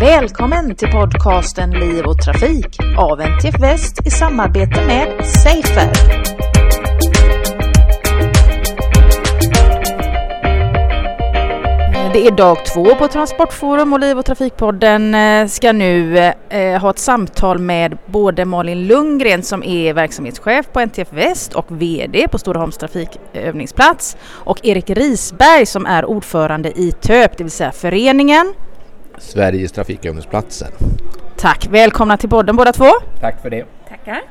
Välkommen till podcasten Liv och Trafik av NTF Väst i samarbete med Safer. Det är dag två på Transportforum och Liv och Trafikpodden eh, ska nu eh, ha ett samtal med både Malin Lundgren som är verksamhetschef på NTF Väst och VD på Storholms trafikövningsplats och Erik Risberg som är ordförande i TÖP, det vill säga föreningen Sveriges trafikövningsplatser. Tack! Välkomna till podden båda två. Tack för det. Tackar.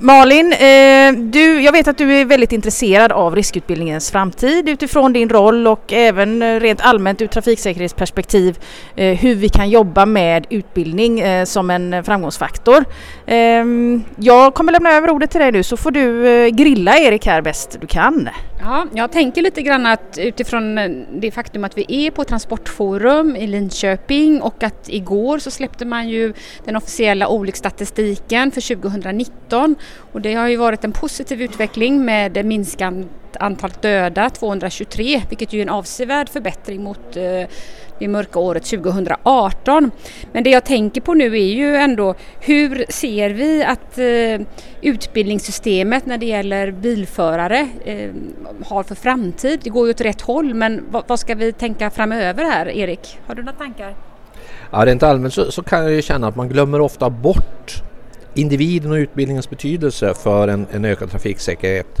Malin, eh, du, jag vet att du är väldigt intresserad av riskutbildningens framtid utifrån din roll och även eh, rent allmänt ur trafiksäkerhetsperspektiv eh, hur vi kan jobba med utbildning eh, som en framgångsfaktor. Ehm, jag kommer lämna över ordet till dig nu så får du eh, grilla Erik här bäst du kan. Ja, jag tänker lite grann att utifrån eh, det faktum att vi är på Transportforum i Linköping och att igår så släppte man ju den officiella olycksstatistiken för 2019 och det har ju varit en positiv utveckling med minskat antal döda, 223, vilket ju är en avsevärd förbättring mot eh, det mörka året 2018. Men det jag tänker på nu är ju ändå hur ser vi att eh, utbildningssystemet när det gäller bilförare eh, har för framtid? Det går ju åt rätt håll men vad, vad, ska vi tänka framöver här Erik? Har du några tankar? Ja, rent allmänt så, så kan jag ju känna att man glömmer ofta bort individen och utbildningens betydelse för en, en ökad trafiksäkerhet.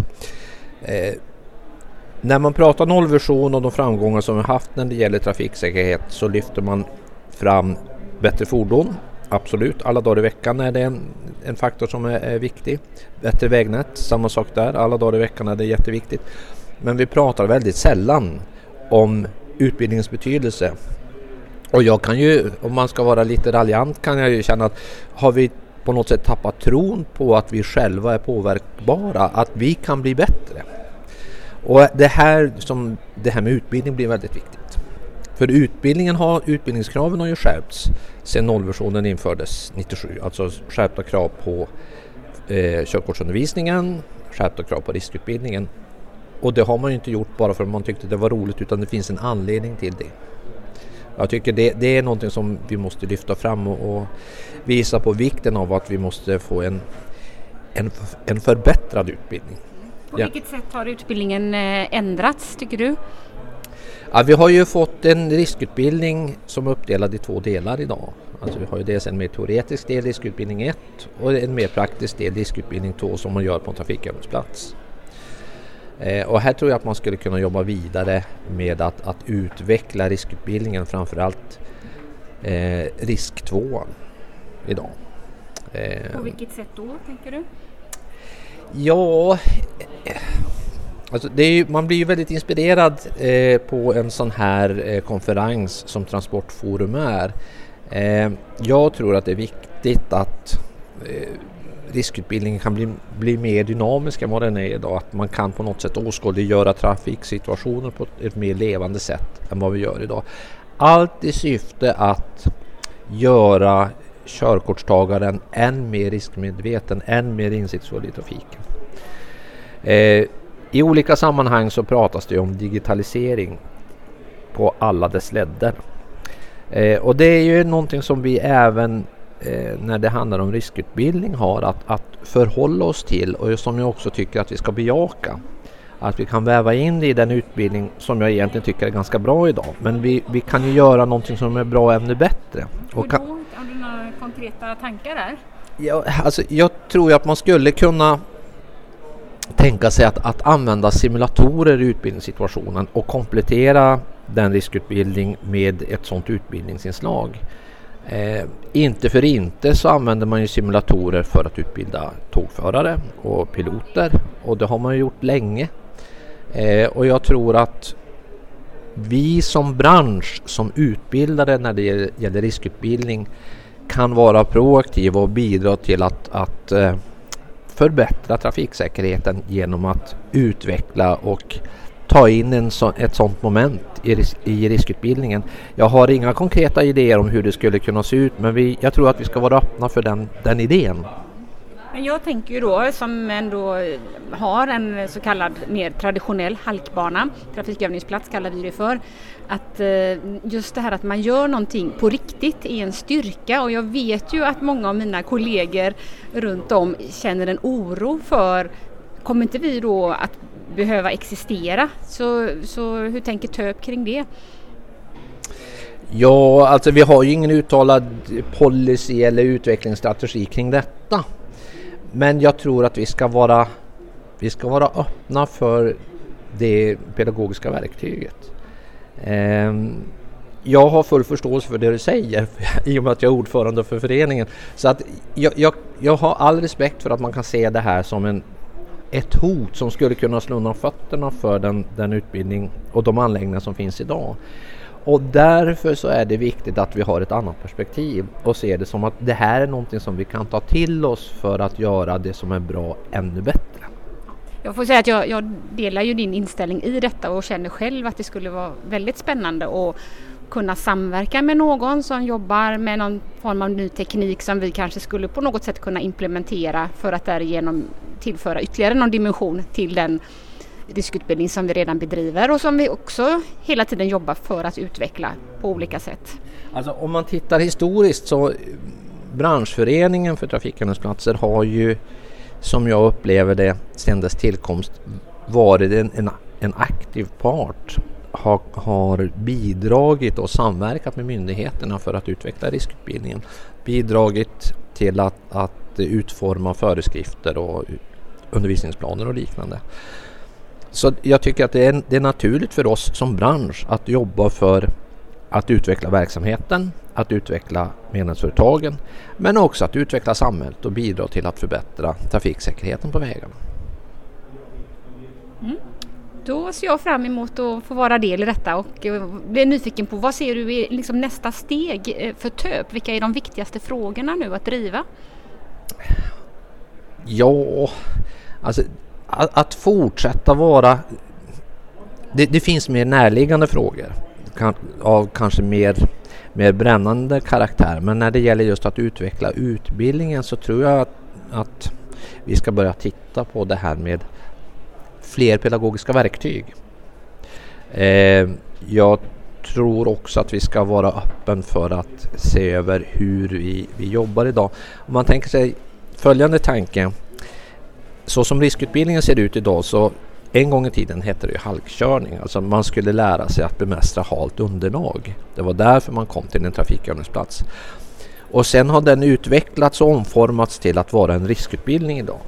Eh, när man pratar nollvision och de framgångar som vi haft när det gäller trafiksäkerhet så lyfter man fram bättre fordon. Absolut, alla dagar i veckan är det en, en faktor som är, är, viktig. Bättre vägnät, samma sak där. Alla dagar i veckan är det jätteviktigt. Men vi pratar väldigt sällan om utbildningens betydelse. Och jag kan ju, om man ska vara lite raljant, kan jag ju känna att har vi på något sätt tappat tron på att vi själva är påverkbara, att vi kan bli bättre. Och det här, som, det här med utbildning blir väldigt viktigt. För utbildningen har, utbildningskraven har ju skärpts sedan nollversionen infördes 97. Alltså skärpta krav på eh, körkortsundervisningen, skärpta krav på riskutbildningen. Och det har man ju inte gjort bara för att man tyckte det var roligt utan det finns en anledning till det. Jag tycker det, det är någonting som vi måste lyfta fram och, och, visa på vikten av att vi måste få en, en, en förbättrad utbildning. På ja. vilket sätt har utbildningen eh, ändrats tycker du? Ja, vi har ju fått en riskutbildning som är uppdelad i två delar idag. Alltså vi har ju dels en mer teoretisk del, riskutbildning 1 och en mer praktisk del, riskutbildning 2 som man gör på en trafikövningsplats. Eh, och här tror jag att man skulle kunna jobba vidare med att, att utveckla riskutbildningen, framförallt eh, risk 2 idag. Eh, på vilket sätt då, tänker du? Ja, alltså ju, man blir ju väldigt inspirerad eh, på en sån här eh, konferens som Transportforum är. Eh, jag tror att det är viktigt att eh, riskutbildningen kan bli, bli mer dynamisk än vad den är idag. Att man kan på något sätt åskådliggöra trafiksituationer på ett mer levande sätt än vad vi gör idag. Allt i syfte att göra körkortstagaren än mer riskmedveten, än mer insiktsfull i trafiken. Eh, I olika sammanhang så pratas det om digitalisering på alla dess ledder. Eh, och det är ju någonting som vi även eh, när det handlar om riskutbildning har att, att förhålla oss till och som jag också tycker att vi ska bejaka. Att vi kan väva in det i den utbildning som jag egentligen tycker är ganska bra idag. Men vi, vi kan ju göra någonting som är bra ännu bättre. Och kan, har du några konkreta tankar där? Ja, alltså, jag tror att man skulle kunna tänka sig att, att använda simulatorer i utbildningssituationen och komplettera den riskutbildning med ett sådant utbildningsinslag. Eh, inte för inte så använder man ju simulatorer för att utbilda tågförare och piloter och det har man ju gjort länge. Eh, och jag tror att vi som bransch, som utbildare när det gäller riskutbildning kan vara proaktiva och bidra till att, att eh, förbättra trafiksäkerheten genom att utveckla och ta in en så, ett sådant moment i, ris i riskutbildningen. Jag har inga konkreta idéer om hur det skulle kunna se ut men vi, jag tror att vi ska vara öppna för den, den idén. Jag tänker ju då som ändå har en så kallad mer traditionell halkbana, trafikövningsplats kallar vi det för, att eh, just det här att man gör någonting på riktigt är en styrka och jag vet ju att många av mina kollegor runt om känner en oro för kommer inte vi då att behöva existera? Så, så hur tänker TÖP kring det? Ja, alltså vi har ju ingen uttalad policy eller utvecklingsstrategi kring detta. Men jag tror att vi ska vara, vi ska vara öppna för det pedagogiska verktyget. Ehm, jag har full förståelse för det du säger i och med att jag är ordförande för föreningen. Så att jag, jag, jag har all respekt för att man kan se det här som en, ett hot som skulle kunna slå undan fötterna för den, den utbildning och de anläggningar som finns idag. Och därför så är det viktigt att vi har ett annat perspektiv och ser det som att det här är någonting som vi kan ta till oss för att göra det som är bra ännu bättre. Jag får säga att jag, jag delar ju din inställning i detta och känner själv att det skulle vara väldigt spännande att kunna samverka med någon som jobbar med någon form av ny teknik som vi kanske skulle på något sätt kunna implementera för att därigenom tillföra ytterligare någon dimension till den riskutbildning som vi redan bedriver och som vi också hela tiden jobbar för att utveckla på olika sätt. Alltså om man tittar historiskt så eh, branschföreningen för trafikhandelsplatser har ju som jag upplever det sedan dess tillkomst varit en, en, en aktiv part har, har bidragit och samverkat med myndigheterna för att utveckla riskutbildningen. Bidragit till att, att utforma föreskrifter och undervisningsplaner och liknande. Så jag tycker att det är, det är naturligt för oss som bransch att jobba för att utveckla verksamheten, att utveckla medlemsföretagen men också att utveckla samhället och bidra till att förbättra trafiksäkerheten på vägarna. Mm. Då ser jag fram emot att få vara del i detta och eh, blir nyfiken på vad ser du är liksom nästa steg eh, för TÖP? Vilka är de viktigaste frågorna nu att driva? Ja, alltså att, att fortsätta vara... Det, det, finns mer närliggande frågor kan, av kanske mer, mer brännande karaktär. Men när det gäller just att utveckla utbildningen så tror jag att, att vi ska börja titta på det här med fler pedagogiska verktyg. Eh, jag tror också att vi ska vara öppen för att se över hur vi, vi jobbar idag. Om man tänker sig följande tanke så som riskutbildningen ser ut idag så en gång i tiden hette det ju halkkörning, alltså man skulle lära sig att bemästra halt underlag. Det var därför man kom till en trafikövningsplats. Och sen har den utvecklats och omformats till att vara en riskutbildning idag.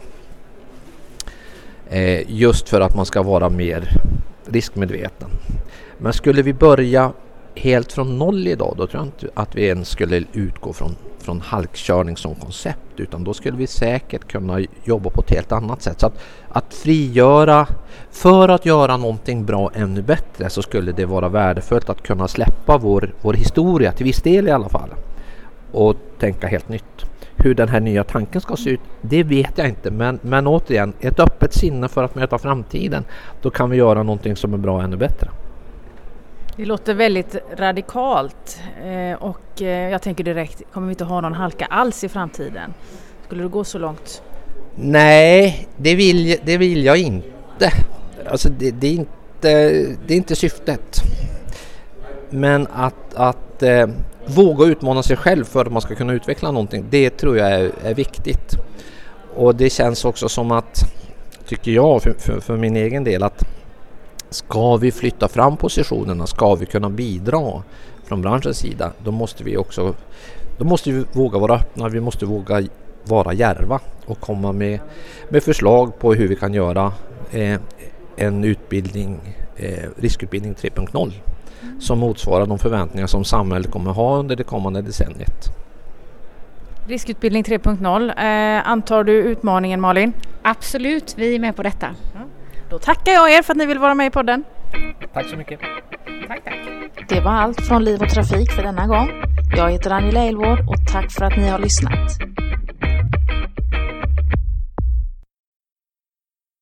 Eh, just för att man ska vara mer riskmedveten. Men skulle vi börja helt från noll idag då tror jag inte att vi ens skulle utgå från från halkkörning som koncept utan då skulle vi säkert kunna jobba på ett helt annat sätt. Så att, att frigöra, för att göra någonting bra ännu bättre så skulle det vara värdefullt att kunna släppa vår, vår historia till viss del i alla fall och tänka helt nytt. Hur den här nya tanken ska se ut, det vet jag inte men, men återigen, ett öppet sinne för att möta framtiden. Då kan vi göra någonting som är bra ännu bättre. Det låter väldigt radikalt eh, och eh, jag tänker direkt, kommer vi inte ha någon halka alls i framtiden? Skulle det gå så långt? Nej, det vill, det vill jag inte. Alltså det, det är inte. Det är inte syftet. Men att, att eh, våga utmana sig själv för att man ska kunna utveckla någonting, det tror jag är, är viktigt. Och det känns också som att, tycker jag för, för, för min egen del, att Ska vi flytta fram positionerna, ska vi kunna bidra från branschens sida, då måste vi också då måste vi våga vara öppna, vi måste våga vara järva och komma med, med förslag på hur vi kan göra eh, en utbildning, eh, riskutbildning 3.0 som motsvarar de förväntningar som samhället kommer ha under det kommande decenniet. Riskutbildning 3.0, eh, antar du utmaningen Malin? Absolut, vi är med på detta. Då tackar jag er för att ni vill vara med i podden. Tack så mycket. Tack, tack. Det var allt från Liv och Trafik för denna gång. Jag heter Angela Elvård och tack för att ni har lyssnat.